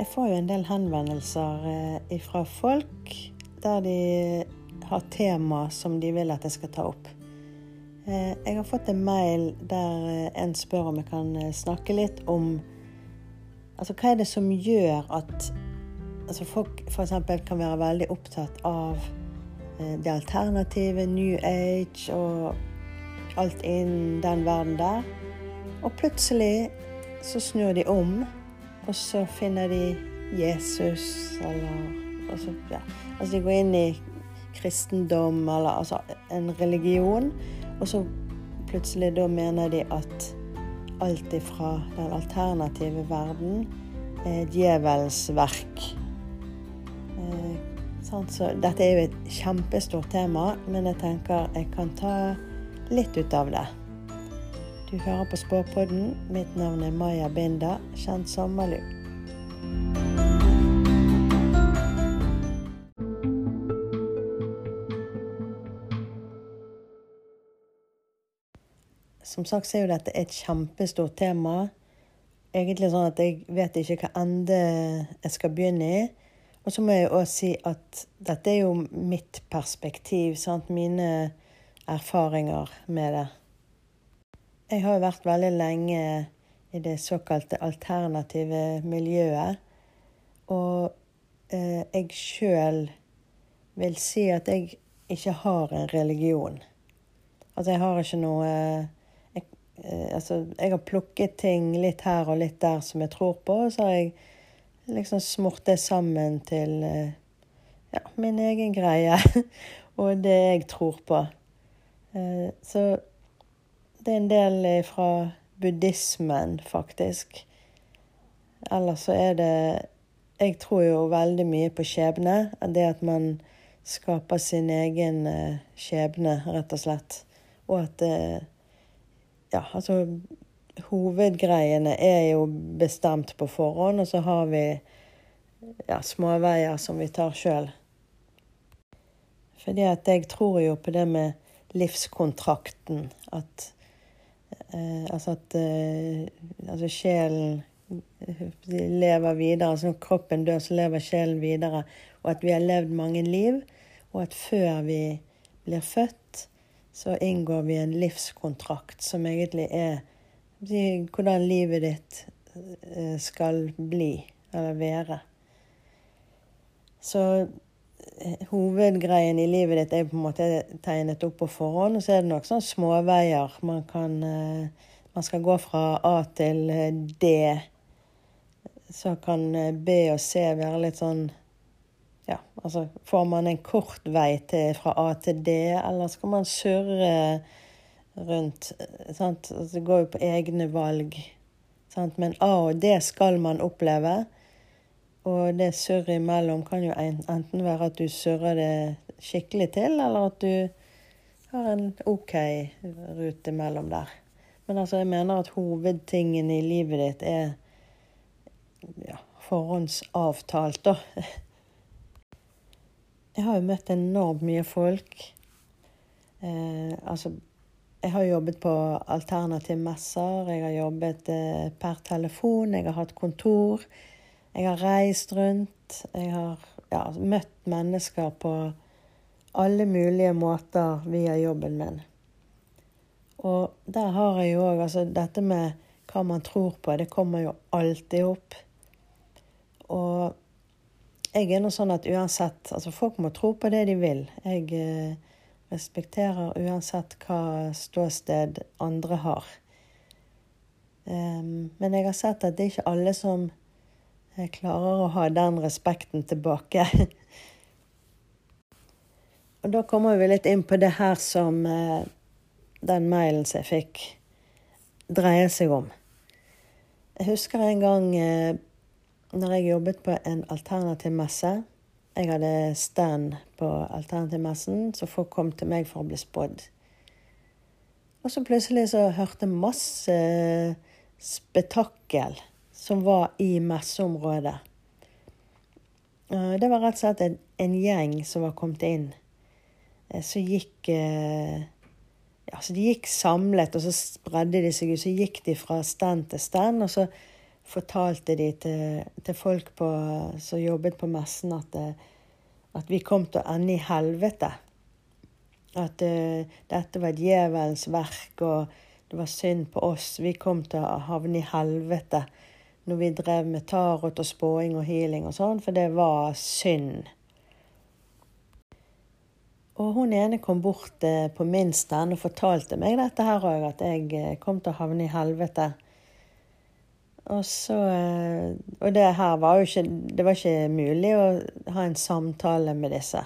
Jeg får jo en del henvendelser eh, fra folk der de har tema som de vil at jeg skal ta opp. Eh, jeg har fått en mail der eh, en spør om jeg kan snakke litt om Altså hva er det som gjør at altså folk f.eks. kan være veldig opptatt av det alternative, New Age og alt innen den verden der. Og plutselig så snur de om og så finner de Jesus, eller altså, ja. altså de går inn i kristendom, eller altså en religion. Og så plutselig da mener de at alt ifra den alternative verden er djevelens verk. Eh, så dette er jo et kjempestort tema, men jeg tenker jeg kan ta litt ut av det. Du hører på Spåpodden. Mitt navn er Maja Binda, kjent som Malu. Som sagt så er jo dette et kjempestort tema. Egentlig sånn at jeg vet ikke hva ende jeg skal begynne i. Og så må jeg òg si at dette er jo mitt perspektiv, sant? mine erfaringer med det. Jeg har jo vært veldig lenge i det såkalte alternative miljøet. Og eh, jeg sjøl vil si at jeg ikke har en religion. Altså, jeg har ikke noe jeg, eh, Altså, jeg har plukket ting litt her og litt der som jeg tror på, og så har jeg liksom smurt det sammen til eh, ja, min egen greie og det jeg tror på. Eh, så det er en del eh, fra buddhismen, faktisk. Ellers så er det Jeg tror jo veldig mye på skjebne. Det at man skaper sin egen eh, skjebne, rett og slett. Og at eh, Ja, altså Hovedgreiene er jo bestemt på forhånd, og så har vi ja, småveier som vi tar sjøl. Fordi at jeg tror jo på det med livskontrakten. At Eh, altså at eh, altså sjelen lever videre. Altså når kroppen dør, så lever sjelen videre. Og at vi har levd mange liv. Og at før vi blir født, så inngår vi en livskontrakt som egentlig er hvordan livet ditt eh, skal bli eller være. Så hovedgreien i livet ditt er på en måte tegnet opp på forhånd. Og så er det nok sånn småveier. Man kan eh, Man skal gå fra A til eh, D. Så kan eh, B og C være litt sånn Ja, altså får man en kort vei til fra A til D, eller skal man surre rundt? Sant? Altså, det går jo på egne valg. Sant? Men A og D skal man oppleve. Og det surret imellom kan jo enten være at du surrer det skikkelig til, eller at du har en OK rute mellom der. Men altså, jeg mener at hovedtingen i livet ditt er ja, forhåndsavtalt, da. Jeg har jo møtt enormt mye folk. Eh, altså jeg har jobbet på alternative messer, jeg har jobbet eh, per telefon, jeg har hatt kontor. Jeg har reist rundt. Jeg har ja, møtt mennesker på alle mulige måter via jobben min. Og der har jeg jo òg Altså, dette med hva man tror på, det kommer jo alltid opp. Og jeg er nå sånn at uansett Altså, folk må tro på det de vil. Jeg eh, respekterer uansett hva ståsted andre har. Um, men jeg har sett at det er ikke alle som jeg klarer å ha den respekten tilbake. Og da kommer vi litt inn på det her som eh, den mailen som jeg fikk, dreier seg om. Jeg husker en gang eh, når jeg jobbet på en alternativ messe. Jeg hadde stand på alternativmessen, så folk kom til meg for å bli spådd. Og så plutselig så hørte masse spetakkel som var i messeområdet. Det var rett og slett en, en gjeng som var kommet inn. Eh, så gikk eh, ja, så De gikk samlet, og så spredde de seg ut. Så gikk de fra stand til stand, og så fortalte de til, til folk på, som jobbet på messen, at, at vi kom til å ende i helvete. At uh, dette var djevelens verk, og det var synd på oss. Vi kom til å havne i helvete når vi drev med tarot og spåing og healing og sånn, for det var synd. Og hun ene kom bort eh, på min stand og fortalte meg dette her òg, at jeg eh, kom til å havne i helvete. Og så eh, Og det her var jo ikke Det var ikke mulig å ha en samtale med disse.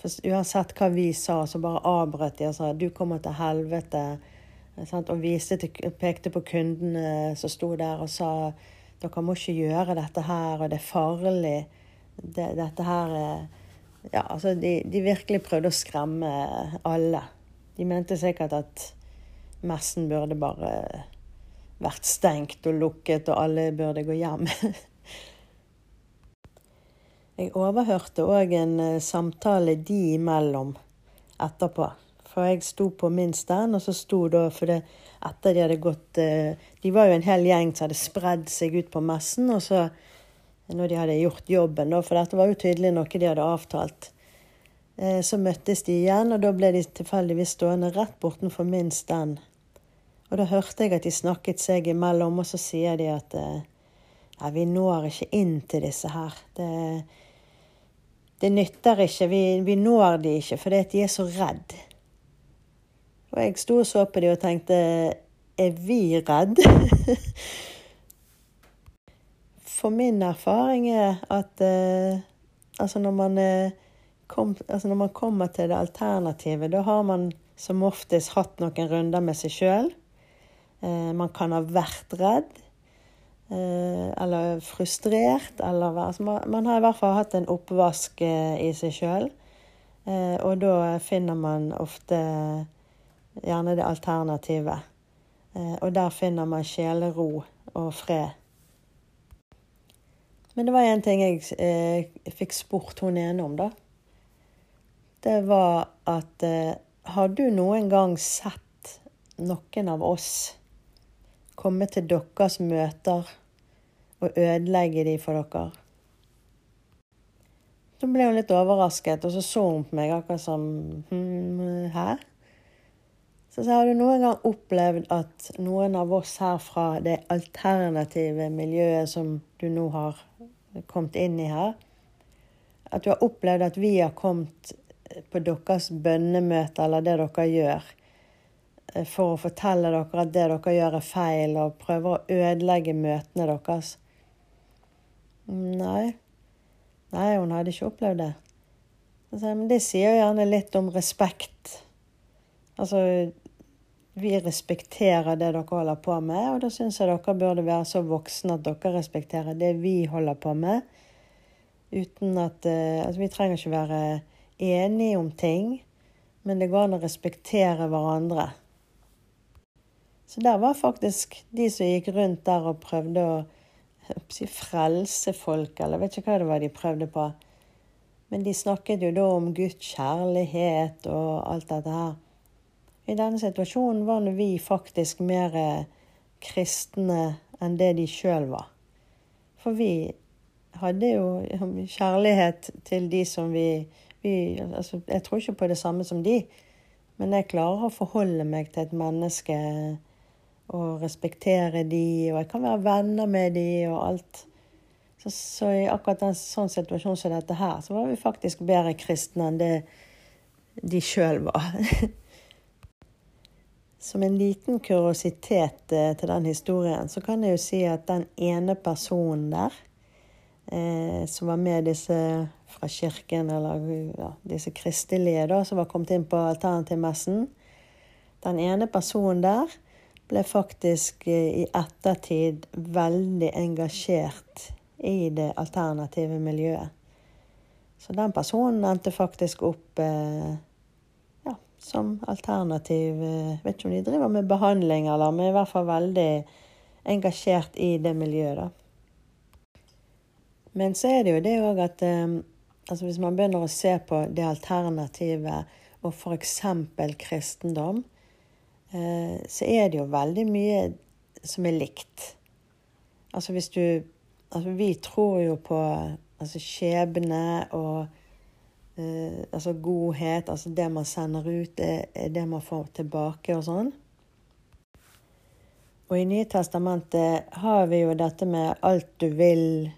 For uansett hva vi sa, så bare avbrøt de og sa 'du kommer til helvete'. Og viste til, pekte på kundene som sto der og sa 'dere må ikke gjøre dette her, og det er farlig'. Det, dette her er ja, altså de, de, virkelig prøvde å skremme alle. De mente sikkert at messen burde bare vært stengt og lukket, og alle burde gå hjem. Jeg overhørte òg en eh, samtale de imellom etterpå. For jeg sto på min stand, og så sto da For det, etter de hadde gått eh, De var jo en hel gjeng som hadde spredd seg ut på messen, og så når de hadde gjort jobben, da, for dette var jo tydelig noe de hadde avtalt. Eh, så møttes de igjen, og da ble de tilfeldigvis stående rett bortenfor min stand. Og da hørte jeg at de snakket seg imellom, og så sier de at ja, nei, vi når ikke inn til disse her. Det, det nytter ikke. Vi, vi når de ikke fordi de er så redd. Og jeg sto og så på dem og tenkte er vi redd? For min erfaring er at eh, altså når, man, eh, kom, altså når man kommer til det alternativet, da har man som oftest hatt noen runder med seg sjøl. Eh, man kan ha vært redd. Eh, eller frustrert. Eller, altså man, man, har i hvert fall hatt en oppvask eh, i seg sjøl. Eh, og da finner man ofte gjerne det alternativet. og der finner man sjelero og fred. Men det var én ting jeg eh, fikk spurt hun ene om, da. Det var at eh, Har du noen gang sett noen av oss komme til deres møter og ødelegge de for dere? Så ble hun litt overrasket, og så så hun på meg akkurat som hm, Hæ? Så sa har du noen gang opplevd at noen av oss her fra det alternative miljøet som du nå har kommet inn i her. At du har opplevd at vi har kommet på deres bønnemøte eller det dere gjør, eh, for å fortelle dere at det dere gjør, er feil, og prøver å ødelegge møtene deres. Nei. Nei, hun hadde ikke opplevd det. Men det sier jo gjerne litt om respekt. Altså, vi respekterer det dere holder på med, og da syns jeg dere burde være så voksne at dere respekterer det vi holder på med. Uten at uh, Altså, vi trenger ikke være enige om ting, men det går an å respektere hverandre. Så der var faktisk de som gikk rundt der og prøvde å si, frelse folk, eller jeg vet ikke hva det var de prøvde på. Men de snakket jo da om Guds kjærlighet og alt dette her. I denne situasjonen var vi faktisk mer eh, kristne enn det de sjøl var. For vi hadde jo kjærlighet til de som vi, vi altså, Jeg tror ikke på det samme som de, men jeg klarer å forholde meg til et menneske og respektere de, og jeg kan være venner med de og alt. Så, så i akkurat en sånn situasjon som dette her, så var vi faktisk bedre kristne enn det de sjøl var. Som en liten kuriositet eh, til den historien, så kan jeg jo si at den ene personen der, eh, som var med disse fra kirken, eller ja, disse kristelige da, som var kommet inn på alternativmessen Den ene personen der ble faktisk eh, i ettertid veldig engasjert i det alternative miljøet. Så den personen endte faktisk opp eh, som alternativ Jeg eh, vet ikke om de driver med behandling, eller, men i hvert fall veldig engasjert i det miljøet. da. Men så er det jo det òg at um, altså hvis man begynner å se på det alternativet og f.eks. kristendom, uh, så er det jo veldig mye som er likt. Altså hvis du Altså vi tror jo på altså skjebne og eh, altså godhet. Altså det man sender ut, det er det man får tilbake og sånn. Og i Nye testamentet har vi jo dette med alt du vil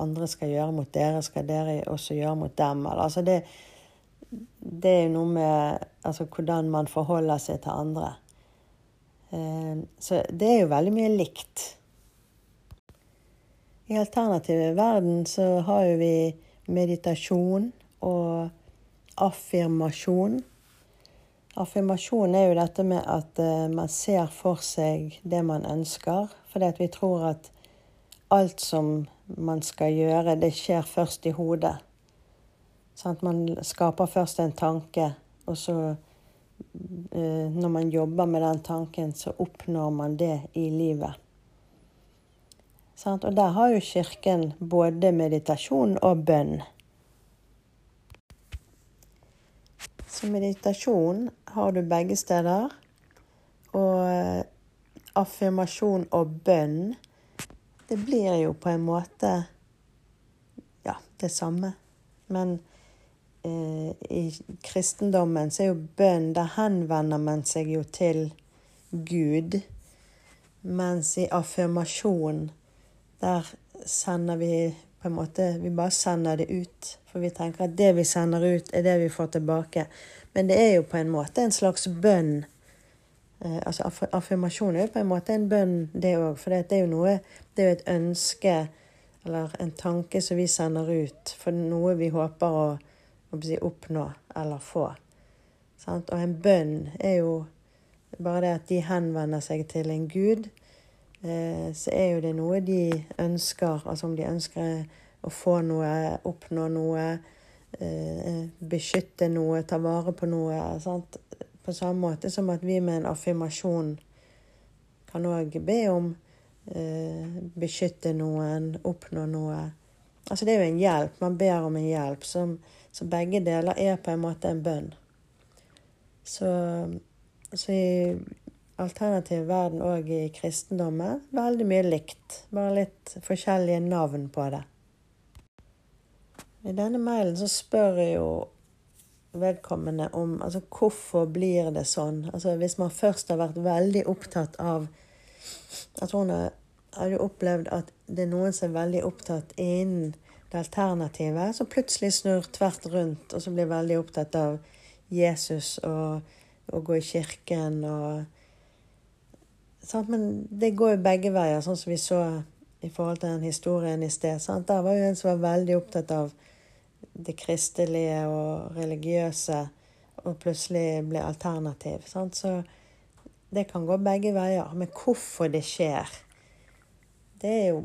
andre skal gjøre mot dere, skal dere også gjøre mot dem. Altså det, det er jo noe med altså, hvordan man forholder seg til andre. Eh, så det er jo veldig mye likt. I alternative verden så har jo vi meditasjon og affirmasjon. Affirmasjon er jo dette med at uh, man ser for seg det man ønsker. Fordi at vi tror at alt som man skal gjøre, det skjer først i hodet. Sånn at man skaper først en tanke, og så uh, Når man jobber med den tanken, så oppnår man det i livet. Og der har jo Kirken både meditasjon og bønn. Så meditasjon har du begge steder. Og eh, affirmasjon og bønn, det blir jo på en måte ja, det samme. Men eh, i kristendommen så er jo bønn Der henvender man seg jo til Gud. Mens i affirmasjon, der sender vi på en måte Vi bare sender det ut. For vi tenker at det vi sender ut, er det vi får tilbake. Men det er jo på en måte en slags bønn. Eh, altså Affirmasjon er jo på en måte en bønn, det òg. For det er jo noe Det er jo et ønske eller en tanke som vi sender ut for noe vi håper å, å si, oppnå eller få. Sant? Og en bønn er jo bare det at de henvender seg til en gud så er jo det noe de ønsker. Altså om de ønsker å få noe, oppnå noe, eh, beskytte noe, ta vare på noe. Sant? På samme måte som at vi med en affirmasjon kan òg be om eh, beskytte noen, oppnå noe. Altså det er jo en hjelp. Man ber om en hjelp. Som, så begge deler er på en måte en bønn. Så, så i alternativ verden òg i kristendommen. Veldig mye likt, bare litt forskjellige navn på det. I denne mailen så spør jeg jo vedkommende om altså hvorfor blir det sånn. Altså Hvis man først har vært veldig opptatt av Jeg tror hun har opplevd at det er noen som er veldig opptatt innen det alternative, som plutselig snur tvert rundt og så blir veldig opptatt av Jesus og å gå i kirken og Sant? Men det går jo begge veier, sånn som vi så i forhold til den historien i sted. Sant? Der var jo en som var veldig opptatt av det kristelige og religiøse, og plutselig ble alternativ. Sant? Så det kan gå begge veier. Men hvorfor det skjer, det er jo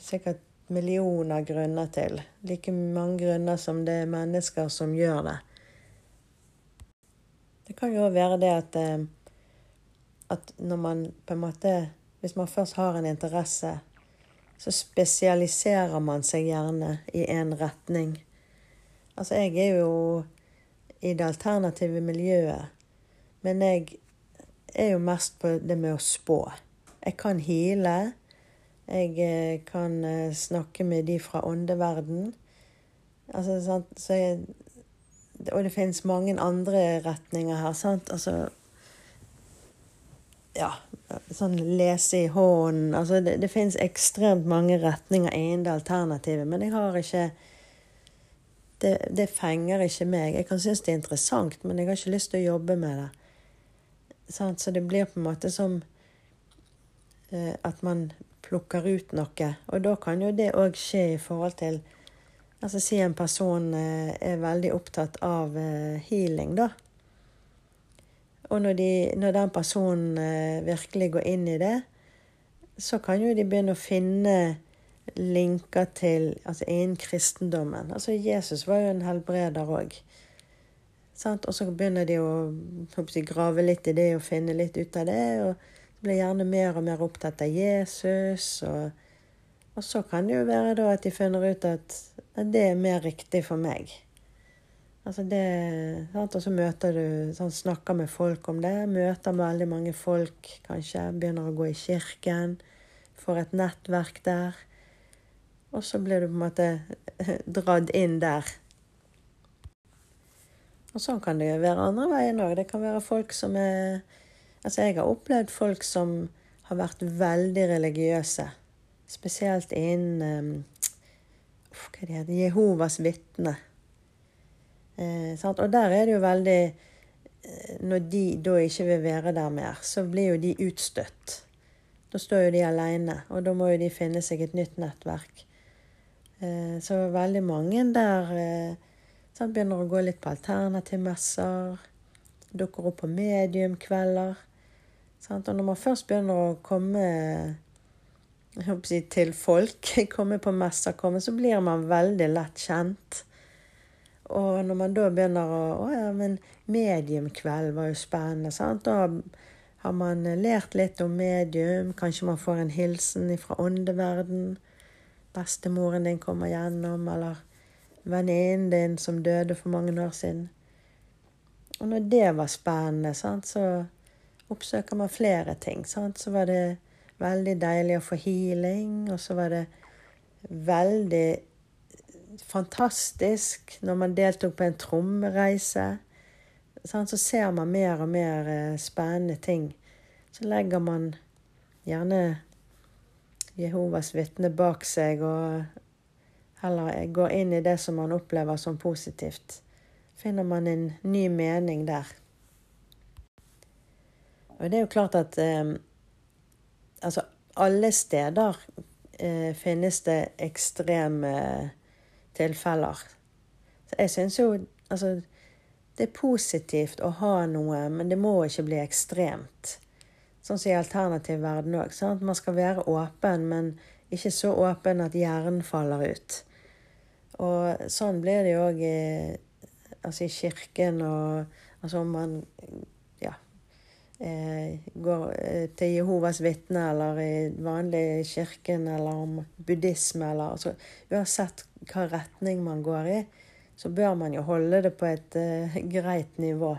sikkert millioner grunner til. Like mange grunner som det er mennesker som gjør det. Det kan jo være det at eh, at når man på en måte Hvis man først har en interesse, så spesialiserer man seg gjerne i én retning. Altså, jeg er jo i det alternative miljøet, men jeg er jo mest på det med å spå. Jeg kan hile. Jeg eh, kan eh, snakke med de fra åndeverden. Altså, sant? Jeg, og det finnes mange andre retninger her. sant? Altså, ja, sånn lese i hånden Altså, det, det finnes ekstremt mange retninger innen det alternativet, men jeg har ikke det, det, fenger ikke meg. Jeg kan synes det er interessant, men jeg har ikke lyst til å jobbe med det. Sånn, så det blir på en måte som eh, at man plukker ut noe. Og da kan jo det òg skje i forhold til Altså si en person eh, er veldig opptatt av eh, healing, da. Og når, de, når den personen eh, virkelig går inn i det, så kan jo de begynne å finne linker til altså innen kristendommen. Altså Jesus var jo en helbreder òg. Og så begynner de å, å grave litt i det og finne litt ut av det. Og blir gjerne mer og mer opptatt av Jesus. Og, og så kan det jo være da at de finner ut at det er mer riktig for meg. Altså det? Og så møter du sånn, Snakker med folk om det. Møter veldig mange folk, kanskje. Begynner å gå i kirken. får et nettverk der. Og så blir du på en måte dratt inn der. Og sånn kan det jo være andre veien òg. Det kan være folk som er Altså, jeg har opplevd folk som har vært veldig religiøse. Spesielt innen um, Hva det Jehovas vitne. Eh, og der er det jo veldig eh, Når de da ikke vil være der mer, så blir jo de utstøtt. Da står jo de alene, og da må jo de finne seg et nytt nettverk. Eh, så veldig mange der eh, sant, begynner å gå litt på alternativmesser. Dukker opp på mediumkvelder. Og når man først begynner å komme si, til folk, komme på messer, komme, så blir man veldig lett kjent. Og når man da begynner å Å ja, men mediumkveld var jo spennende. sant? Da har man lært litt om medium. Kanskje man får en hilsen fra åndeverden. Bestemoren din kommer gjennom, eller venninnen din som døde for mange år siden. Og når det var spennende, sant, så oppsøker man flere ting. Sant? Så var det veldig deilig å få healing, og så var det veldig fantastisk når man deltok på en trommereise. Så ser man mer og mer eh, spennende ting. Så legger man gjerne Jehovas vitne bak seg og heller går inn i det som man opplever som positivt. Finner man en ny mening der. Og det er jo klart at eh, altså alle steder eh, finnes det ekstreme eh, tilfeller. Så jeg syns jo altså det er positivt å ha noe, men det må ikke bli ekstremt. Sånn som i alternativ verden òg. Man skal være åpen, men ikke så åpen at hjernen faller ut. Og sånn blir det jo òg i, altså i kirken og Altså om man går eh, til Jehovas vitner eller i vanlig kirken eller om buddhisme eller altså, Uansett hva retning man går i, så bør man jo holde det på et eh, greit nivå.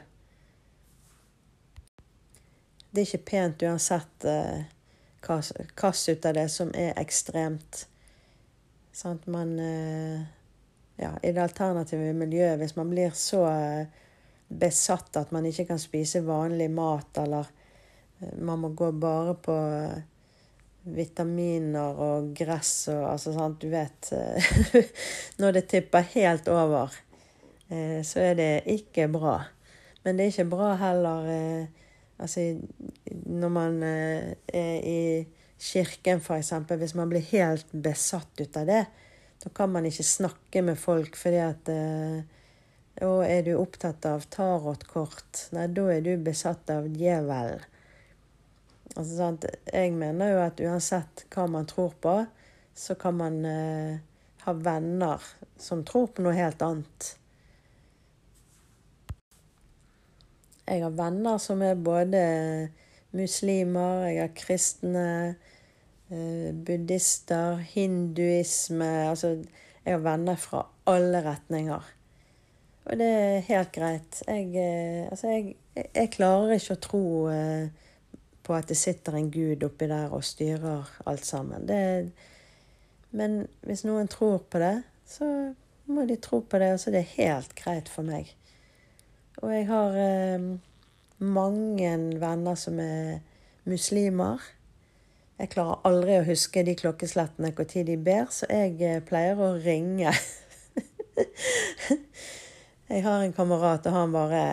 Det er ikke pent uansett eh, hva ut av det som er ekstremt. Sant? Man eh, ja, I det alternative miljøet, hvis man blir så eh, besatt at man ikke kan spise vanlig mat, eller eh, man må gå bare på eh, vitaminer og gress og altså sant, du vet eh, Når det tipper helt over, så er det ikke bra. Men det er ikke bra heller altså, når man er i kirken, f.eks. Hvis man blir helt besatt ut av det, da kan man ikke snakke med folk fordi at og er du opptatt av tarotkort, nei, da er du besatt av djevelen. Altså, sant? Jeg mener jo at uansett hva man tror på, så kan man eh, ha venner som tror på noe helt annet. Jeg har venner som er både muslimer, jeg har kristne, eh, buddhister, hinduisme Altså, jeg har venner fra alle retninger. Og det er helt greit. Jeg, eh, altså jeg, jeg klarer ikke å tro eh, på at det sitter en gud oppi der og styrer alt sammen. Det, men hvis noen tror på det, så må de tro på det. Altså det er helt greit for meg. Og jeg har eh, mange venner som er muslimer. Jeg klarer aldri å huske de klokkeslettene når de ber, så jeg pleier å ringe. Jeg har en kamerat, og han bare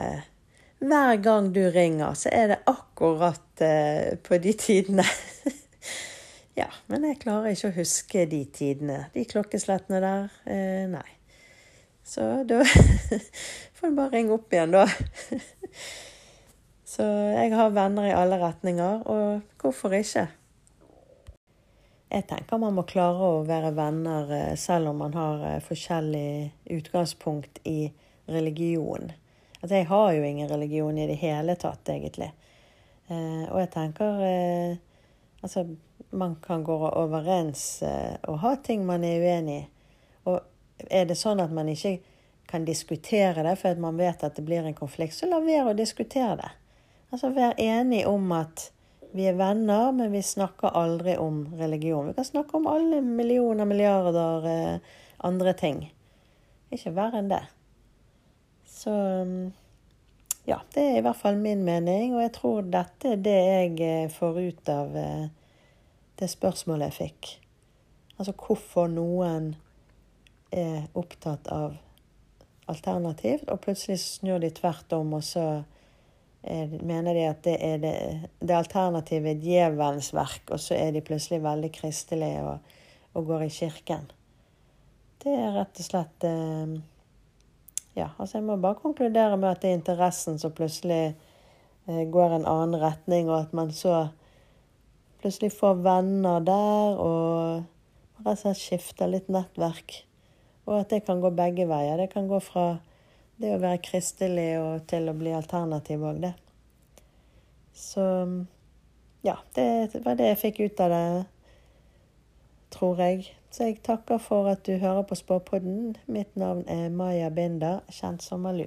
Hver gang du ringer, så er det akkurat uh, på de tidene. ja, men jeg klarer ikke å huske de tidene. De klokkeslettene der. Uh, nei. Så da får du bare ringe opp igjen, da. Så jeg har venner i alle retninger, og hvorfor ikke? Jeg tenker man må klare å være venner eh, selv om man har forskjellig utgangspunkt i religion. Altså, jeg har jo ingen religion i det hele tatt, egentlig. Eh, og jeg tenker eh, Altså, man kan gå overens eh, og ha ting man er uenig i. Og er det sånn at man ikke kan diskutere det for at man vet at det blir en konflikt, så la være å diskutere det. Altså vær enig om at Vi er venner, men vi snakker aldri om religion. Vi kan snakke om alle millioner, milliarder eh, andre ting. Ikke verre enn det. Så mm, ja, det er i hvert fall min mening, og jeg tror dette er det jeg eh, får ut av eh, det spørsmålet jeg fikk. Altså hvorfor noen er opptatt av alternativt, og plutselig snur de tvert om, og så mener de at det er det, det alternative djevelens verk, og så er de plutselig veldig kristelige og, og, går i kirken. Det er rett og slett eh, Ja, altså jeg må bare konkludere med at det er interessen som plutselig eh, går en annen retning, og at man så plutselig får venner der, og rett og slett skifter litt nettverk. Og at det kan gå begge veier. Det kan gå fra det å være kristelig og til å bli alternativ òg, det. Så ja, det var det jeg fikk ut av det, tror jeg. Så jeg takker for at du hører på Spåpodden. Mitt navn er Maya Binder, kjent som Malu.